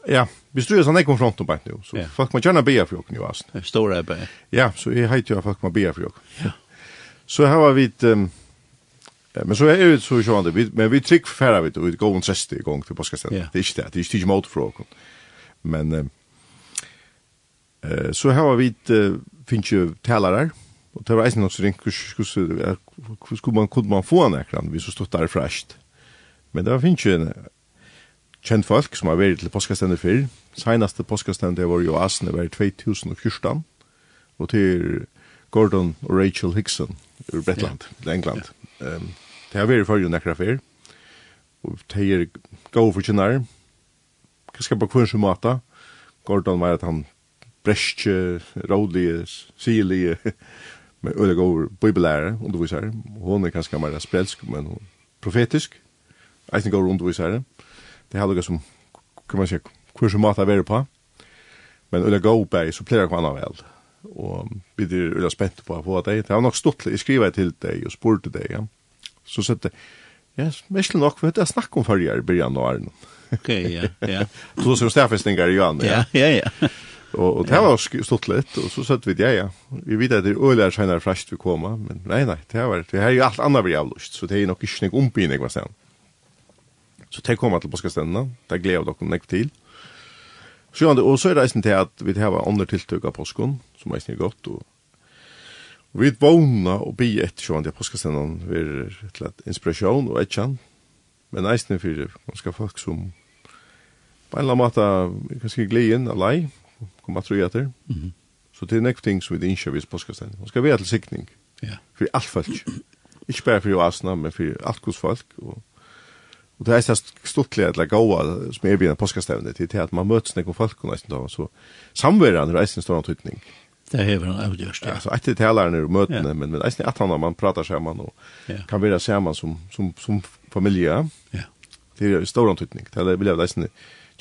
Ja, vi styrer sånn ekon front om på nu. Så yeah. folk må gjerne be for jokken nu alltså. Det er där be. Ja, så jeg heit jo at folk må be for jokken. Ja. Så her var vi et, um, men så er det så sjående, vi men vi trygg færre vi og vi går en sista gång til påskar. Yeah. Det er ikke det. Det är inte mot jokken. Men um, uh, så her var vi et, uh, finnes jo talare. Mm Og det var eisen også så ringt, hvordan skulle man, kunne man få en ekran, hvis du stod der fresht. Men det var finnes jo en kjent folk som har vært til påskastendet før. Senaste påskastendet var jo Asne, var i 2014, og til Gordon og Rachel Hickson ur Bretland, yeah. England. Yeah. Um, det har vært fyrir nekra før. og det er gode for kjennar, kanskje på kvinnsu måte? Gordon var at han brestje, rådlige, silige, med öliga går bibelære, undervisare. Hon er kanskje mer sprelsk, men hon profetisk. eisen går undervisare. Det har lugat som kan man säga kurs som mat är på. Men öliga går på så plejer kan vel, og vi det öliga spent på å få det. Det har nok stått i skriva til dig og spurt deg, Ja. Så så det, ja, mest nog för att snacka om førjer, i början av Arne. Okay, ja, ja. (laughs) Så så stäffingar i Johan. Ja, ja, ja. Og, og det var stått litt, og så satt vi det, ja, ja. Vi vet at det er øyler senere frest vi kommer, men nei, nei, det var, det her er jo alt annet vi avlust, så det er nok ikke noe ombyggning, hva stedet. Så det kommer til påskastendene, det gleder dere nok til. Så, ja, og så er det eisen til at vi har andre tiltøk av påsken, som eisen er godt, og, og vi vågna og bi etter sånn at påskastendene vil til at inspirasjon og etkjan, men eisen er for ganske folk som på en eller annen måte, kanskje gleden av lei, komma tro jag till. Mhm. Så det är nästa ting som vi inte vis på ska sen. Man ska vara till siktning. Ja. För allt folk. Inte bara för Asna men för allt kus folk och Och det är så stortliga att goa som är bina påskastävne till att man möts när folk och nästan då så samverkan är en stor antydning. Det är väl en avgörst. Ja. Alltså att det talar när Ja. men men nästan att han man pratar samman och kan vara samman som som som familj. Ja. Det är en stor antydning. Det vill jag nästan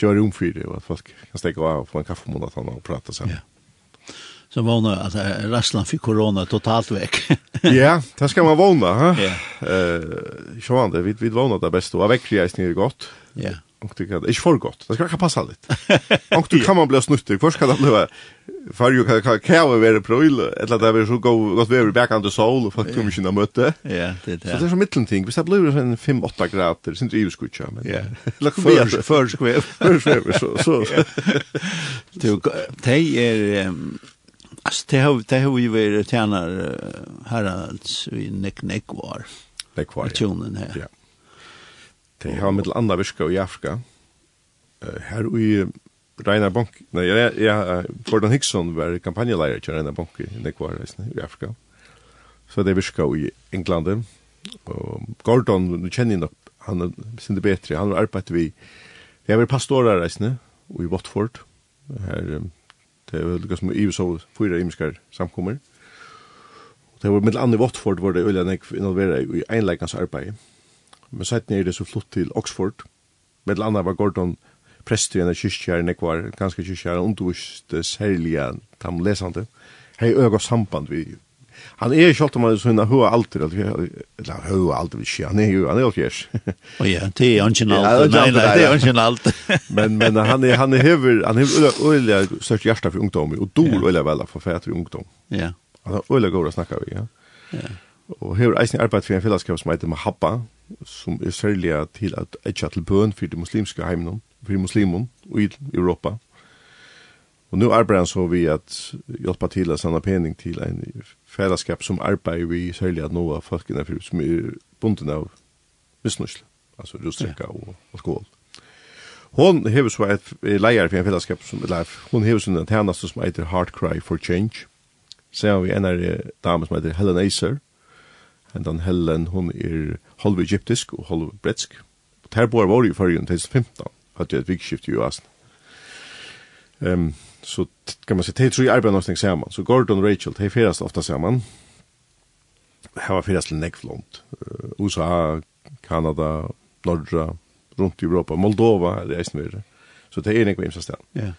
göra rum för det och att folk kan stäcka av på en kaffemånad och prata sen. Ja. Så vågna att Rassland fick corona totalt väck. (laughs) ja, det ska man vågna. Ja. Eh, uh, så vi vi vågna det bästa. Och väckriga är snyggt gott. Ja. Och det är inte för gott. Det ska kanske passa lite. (laughs) Och du kan man bli snuttig. Först kan det bli för ju kan kan kan vara pröjl eller det är så gå gott väder back on the soul och folk kommer inte möte. Ja, det är. Så det är så mittenting. Vi ska bli en 5-8 grader. Syns ju skutcha men. Ja. Låt för för skväv. För skväv så så. (laughs) Du det är Alltså det har det har ju varit tjänar herrans i neck neck var. Neck var. Tunen här. Ja. Det har mitt andra viska i Afrika. Här i Reina Bank. Nej, ja, ja, Gordon Hickson var kampanjeledare i Reina Bank i Nekvar, i Afrika. Så det viska i England. Og Gordon nu känner nok, han sin det bättre. Han har arbetat vi Jag var pastorer reisne i Watford. Här det er lukka som i så fyra imiskar samkommer. Det var mitt andre Watford var det øyla nek involvera i einleikans arbeid men sættene er det så flott til Oxford. Med landa var Gordon prester i en kyrkjær, nekvar, ganske kyrkjær, undervist særlige tam lesande. Hei øga samband vi. Han er ikke alltid man sånn høy alder, eller høy alder, vi skje, han er jo, han er alfjers. Å ja, det er ikke alt, (laughs) nei, nei, det er ikke alt. (laughs) Men, men han er, han er hever, han hever øyla størst hjärsta for ungdom, og dor øyla vel for fæter ungdom. Ja. Han har øyla gård å snakka vi, ja. Ja. Og hever eisen arbeid for en fellesskap som heter Mahabba, som er særlig til at etja til bøn for de muslimske heimene, for muslimene i Europa. Og nu arbeider han så vi at hjelpa til å sende pening til en fællesskap som arbeider vi særlig at noe av folkene for, som er bunden av misnusle, altså rusdrikka og alkohol. Hon hever så et leier for en fellesskap som er. Hon hever sånn en tjeneste som heter Heart Cry for Change. Så har vi en av dame som heter Helen Acer, hendan Helen, hon er halv egyptisk og halv bretsk. Ter bor var i fyrrjun 2015, hadde jeg et vikskift i Oasen. Um, så kan man si, de tror jeg arbeider nesten sammen. Så Gordon og Rachel, de fyrast ofta sammen. Her var fyrast til Nekflont. Uh, USA, Kanada, Norra, rundt i Europa, Moldova, det er eisnvire. Så det er nekva imsa sted. Ja.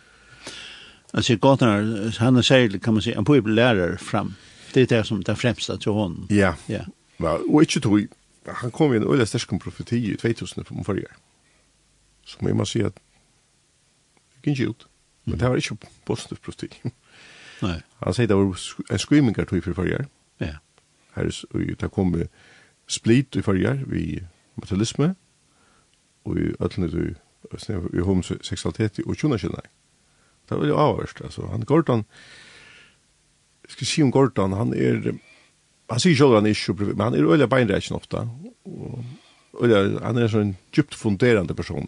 Alltså Gordon, han er særlig, kan man säga han bor lärare fram. Det er det som det främsta til hon. Ja. Ja. Ja, og ikke tog, han kom i en øyla stersk profeti i 2000 om forrige. Så må man si at det gikk ikke ut. Men det var ikke positiv profeti. (laughs) Nei. Han sier det var en screamingar tog i forrige. Ja. Her det kom split i forrige vi materialisme og i øtlene du i homoseksualitet og tjonarkjennar. Det var jo avhørst. Altså, han Gordon, jeg skal si om Gordon, han er han sier selv han er ikke, men han er øyla beinreisen ofta. Og øyla, han er en sånn djupt funderande person,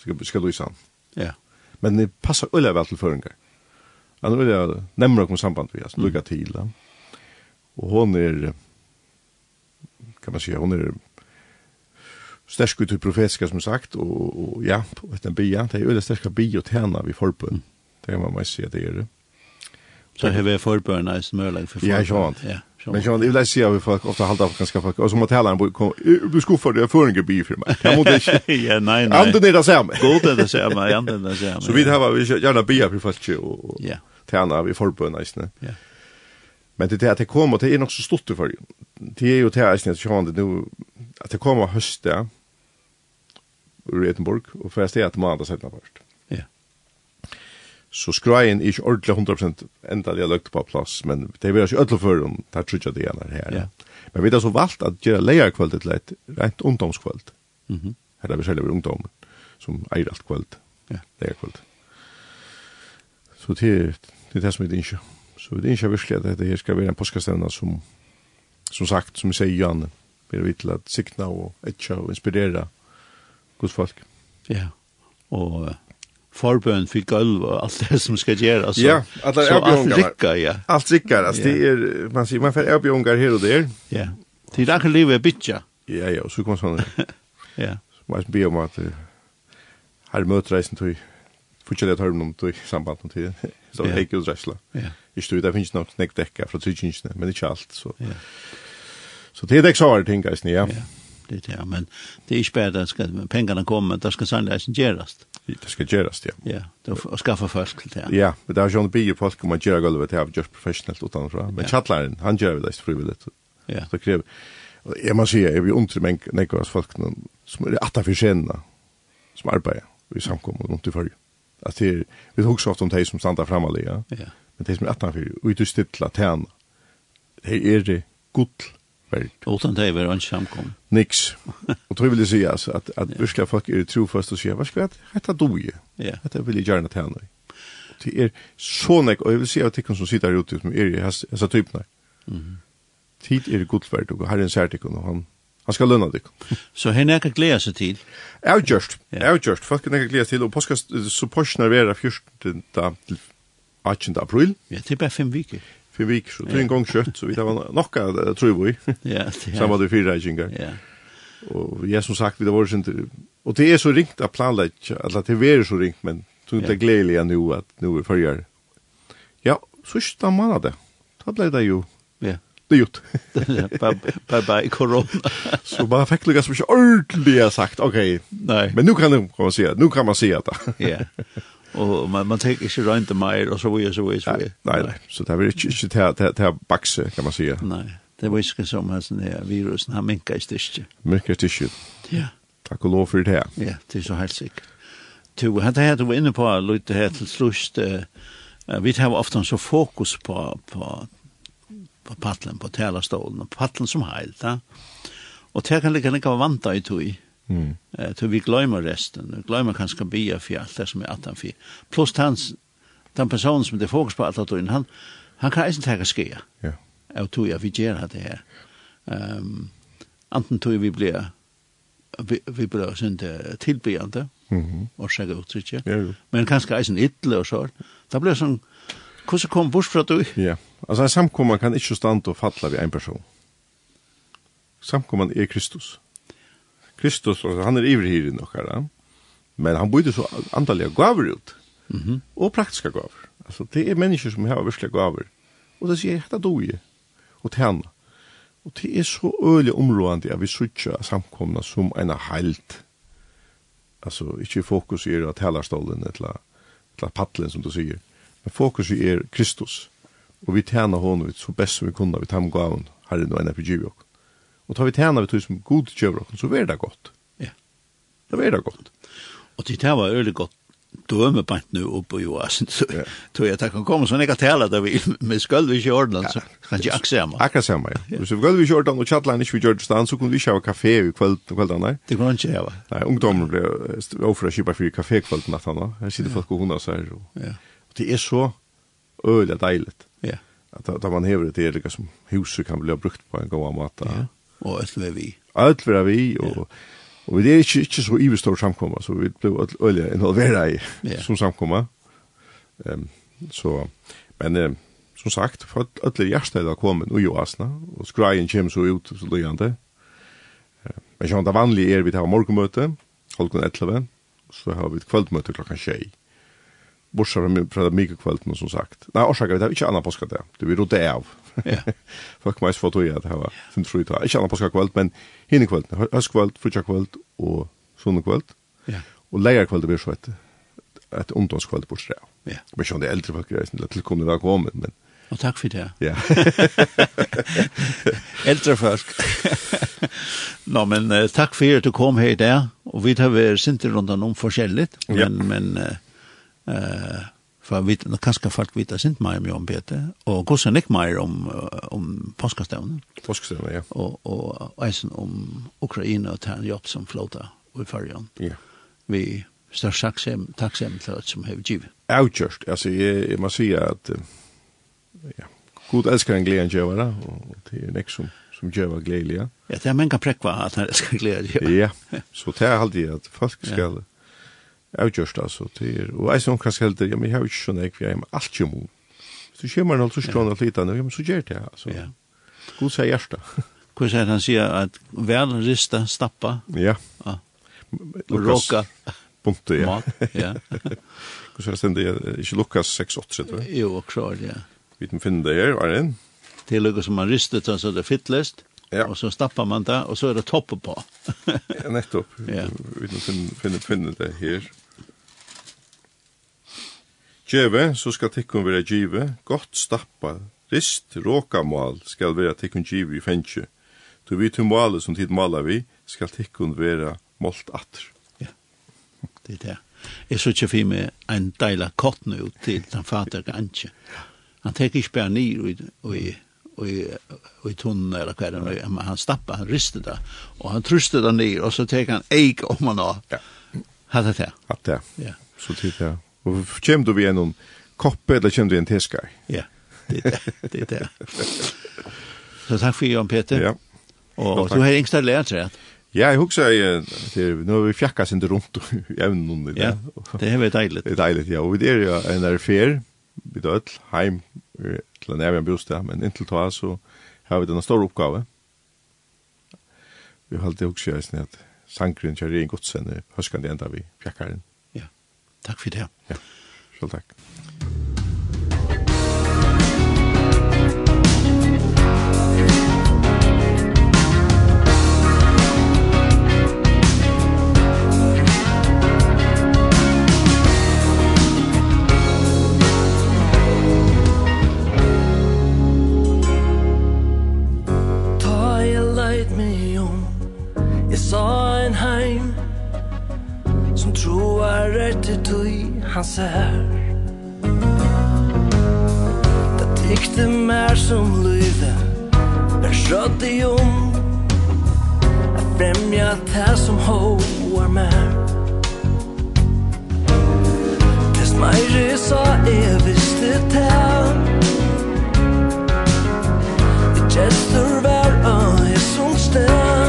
skal, skal du sann. Ja. Men det passar øyla vel til føringar. Han er øyla nemmer okkur samband vi, altså, lukka til. Og hon er, kan man säga, hon er stersk ut i profetiska som sagt, og, og ja, på den bia, det er øyla sterska bia og tjena vi forbund. Det kan man må si at det er det. Så har vi forbund, i er smørlag for forbund. Ja, ikke sant. Ja. Men jag vill säga vi folk ofta halda på ganska folk och så måste hela en blir skuffad jag får en bi för mig. Jag måste inte. Ja nej nej. Anden är det samma. God är det samma, anden är det samma. Så (laughs) vi har vi gärna bi för folk och ja. Tärna vi förbund nästan. Ja. Men det att det kommer det är nog så stort för det är ju det här att det nu att det kommer hösten i Göteborg och förresten att man har sett först så skrajen er ikke ordentlig 100% enda det er løgt på plass, men det er ikke ødelig for om det er trutja det gjerne her. Ja. Men vi har så valgt at gjøre leierkvöldet til et rent ungdomskvöld. Mm -hmm. Her er vi selv over ungdommen som eier alt kvöld, ja. leierkvöld. Så det er det, er det som vi ikke. Så vi ikke virkelig at det her skal være en påskastevna som, som sagt, som vi sier Jan, vi er vidt til at sikna og etja og inspirera gods folk. Ja, Och uh, förbön för gulv och allt det som ska göras. Så, ja, alla erbjudningar. Allt rikka, ja. Allt rikka, alltså det er, man sier, man får erbjudningar her og der. Ja, det är där kan livet bitcha. Ja, ja, så kommer sånn. ja. Så man be om at att här mötreisen tog, fortsatt jeg tar om tog samband med tiden. (laughs) Så det är inte uträsla. Ja. Jag stod, där finns något knäckdäcka från tryggingene, men inte allt. Så, ja. så det är det jag har tänkt, ja. Ja det ja, men det är inte bara det ska pengarna kommer, det ska sannolikt göras. Det ska göras, ja. Ja, det ska skaffa folk till det. Ja, men det har ju en bio folk om man gör golvet här just professionellt utanför. Men chatlaren, han gör det frivilligt. Ja. Så kräver jag måste säga, jag blir ont men nekar folk som är att för sena som arbetar i samkommet runt i förr. Att det vi hugger ofta om de som stannar framme ja. Ja. Men det som är att för och ut stilla tärna. Det är det gott värld. Utan det var en samkom. Nix. Och tror vill säga alltså att att virkliga folk är trofast och säger vad ska det då doje. Ja. Att det vill ju gärna till. Det är så nek och jag vill säga att det som sitter ute som är i så typen. Mhm. Tid är gott värd och Herren säger till och han Han ska lønne dig. Så henne är ikke glädja sig till. Ja just. gjort. just. har kan Folk er ikke glede seg til. Og påskast, så påskene er 14. til 18. april. Ja, det är bara fem veckor för vik så tre gång kött så vi tar var nokka tror vi. Ja, samma det fyra gingar. Ja. Och jag som sagt vi det var ju inte och det är så ringt att planlägga att det är så ringt men tror inte glädje nu att nu vi förgör. Ja, så stammar det. Då blev det ju. Ja det gjort. Bye bye corona. så bara fick lugga som ordentligt sagt. Okej. Nej. Men nu kan du komma se. Nu kan man se det. Ja. (laughs) och man man tänker sig runt det mer och så vidare så vidare. Nej, nei, nei. Så det er inte inte det det det bakse kan man säga. Nej. Det var ju som här sån här virusen har minskat i styrke. Minskat i. Ja. Takk og lov for det. her. Ja, det är så helt sikkert. Du hade här du var inne på lite här till slut vi har ofta så fokus på på på paddeln på tälarstolen och paddeln som helt, ja. Och det kan lika lika vanta i tog. Mm. Eh, så vi glömmer resten. Vi glömmer kanske bia för allt det som är attan för. Plus hans, den personen som det fokus på allt att han, han kan inte ta skea. Ja. Jag tror jag vi gör det här. Um, anten tror vi blir vi, vi blir sånt tillbjande mm -hmm. och säga uttryck. Ja, jo. Men kanske är en yttle och så. Det blir sån Hvordan kom bort fra du? Ja, altså en samkomman kan ikke stande og falla ved en person. Samkomman er Kristus. Kristus, han er ivrig her i nokkara, men han bøyde så andalega gaver ut, mm -hmm. og praktiska gaver. Altså, det er mennesker som har virkelig gaver, og det sier, hetta doje, og tjena. Og det er så øyelig områdende at vi sutja samkomna som en heilt. Altså, ikke fokus er at talarstolen eller, eller paddelen, som du sier, men fokus er Kristus, og vi tjena honom så best som vi kunne, vi tam gaven, herren og enn er på Og tar vi tjena vi tog som god kjøver så er det godt. Ja. Det er det godt. Og til det var øyelig godt døme på nu oppe i oasen, så ja. tog jeg at det kan komme sånn ikke kan tale at vi med skølv ikke i orden, så kan ikke akkurat samme. Akkurat samme, ja. Hvis vi skølv ikke i ordene og kjattlein ikke vi gjør det stand, så kunne vi ikke ha kafé i kveldene. Det kunne han ikke ha. Nei, ungdommer ble overfor å kjøpe for kafé kvelden at han da. Her sitter folk og hundar seg. Ja. Og det er så øyelig deilig. Ja. At da man hever det, det er liksom huset kan bli brukt på en god måte. Ja og alt vi vi. Alt vi vi, og, ja. og vi er ikke, ikke så ivestor samkomma, så vi ble øyelig involvera i ja. (laughs) som samkomma. Um, så, men um, som sagt, for alle hjertet er kommet og jo asna, og skreien kommer så ut så løyende. Uh, men sånn det vanlige er vi tar morgenmøte, halvkon 11, så har vi et kveldmøte klokka tjei. Bortsett fra det mye kveldene, som sagt. Nei, årsaker, vi tar ikke annet påskadag. Det det blir rotet av (laughs) Ja. Fuck mig for tog at hava. Fem tror jeg. Ikke annet på kvöld, men hinne kvöld, høstkvöld, frutja och og sånne. Ja. Og leia kvöld blir så et, et ungdomskvöld på stræv. Ja. Men sånn det eldre folk er til tilkomne velkommen, men... Og takk for det. Ja. (laughs) eldre folk. Nå, men uh, takk for at du kom her i dag, og vi tar vi sinter rundt om forskjellig, men, ja. men uh, uh, for vi kanskje folk vet sint mer om Peter, og hvordan ikke mer om, om påskastevnen. Påskastevnen, ja. Og, og eisen om Ukraina og ta en jobb som flåta i fargen. Ja. Vi størst takksem, takksem til alt som har givet. Outjust altså jeg, jeg må si at ja, god elskar en gleden gjøvara, og det er nek som, som gjøver gledelig, ja. Ja, det er mange prekva at han elskar gleden gjøvara. Ja, så det er alltid at folk skal... Ja avgjørst, altså. til, Er, og jeg som kanskje helder, ja, men jeg har ikke sånn ekv, jeg har alt jo mot. Så kommer han alltid skrån og lite, ja, men så gjør det, altså. Ja. God sier hjertet. (laughs) Hvor sier han sier at vel rista, stappa. Ja. ja. Råka. Punktet, ja. Mat, ja. (laughs) Hvor sier han stendig, ikke Lukas 6-8, tror jeg. Jo, klart, ja. Vi kan finne det her, var det en? Til lukket som man ristet, så det er fittlest. Ja. Og så stappar man det, og så er det toppen på. ja, nettopp. (laughs) Ja. Vi kan finne, finne, finne det her. Gjeve, så skal tikkun vera give, gott stappa, rist, råkamal skal vera tikkun give i fengje. Du vet til male som tid mala vi, skal tikkun vera molt atr. Ja, (laughs) det er det. Jeg så ikke fyrir meg en deila kott nu til den fader gantje. Han tek ikke bare nir og i og i, og i tunnen eller hva det er, han stappa, han riste det, og han truste det ned, og så tek han eik om han av. Ja. Hatt det. Hatt det. Ja. Så tid det. Og kjem du vi en koppe, eller kjem du en teskar? Ja, det er det. det, er det. (laughs) Så takk for Jan Peter. Ja. Og du har yngsta lært rett. Ja, jeg husker jeg, det, nå har vi fjakka sin rundt i (laughs) evnen i det. Ja, det er veldig deilig. Det er deilig, ja. Og vi er jo en der fer, vi er ødel, heim, til en evig bostad, men inntil ta så har vi denne store oppgave. Vi har alltid husker jeg, at sangren kjører i en godsen, høskende enda vi fjakkaren. Takk for det. Ja, selv takk. bärer till tøy han ser Det tykte mer som lyve Men sjöt i om Jeg fremja det som hoar mer Dess meire sa jeg visste det Det gestor var jeg som ställ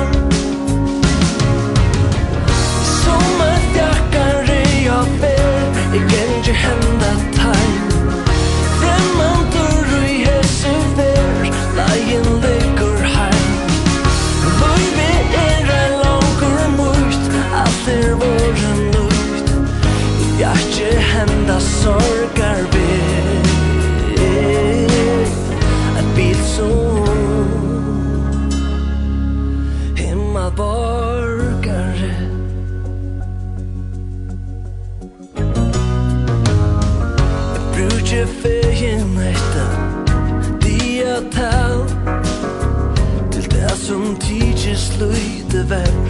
det värld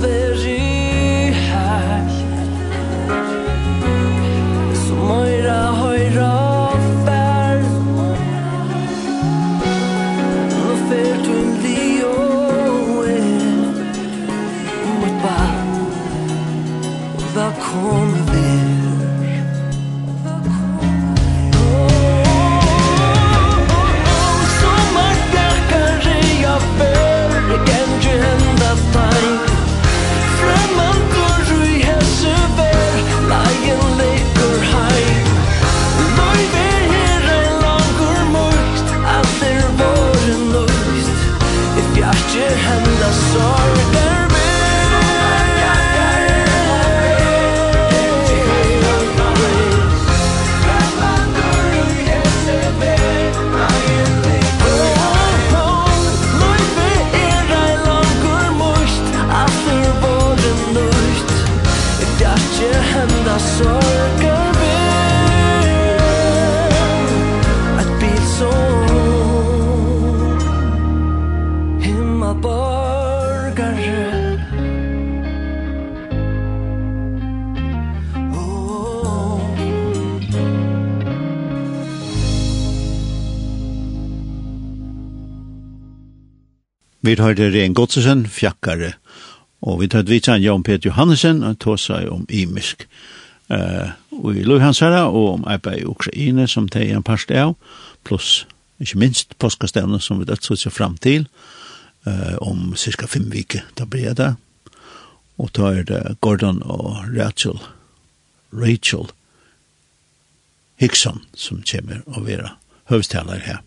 salvation Vi tar det Ren Godsesen, fjakkare, og vi tar det vitsan Jan Peter Johannesen, og tog seg om imisk. Uh, og i Luhansara, og om arbeid i Ukraina, som det er en parst av, pluss, ikke minst, påskastevne som vi dødt seg fram til, uh, om cirka fem viker, da blir det. Og da er det Gordon og Rachel, Rachel Hickson, som kommer å være høvstaller her.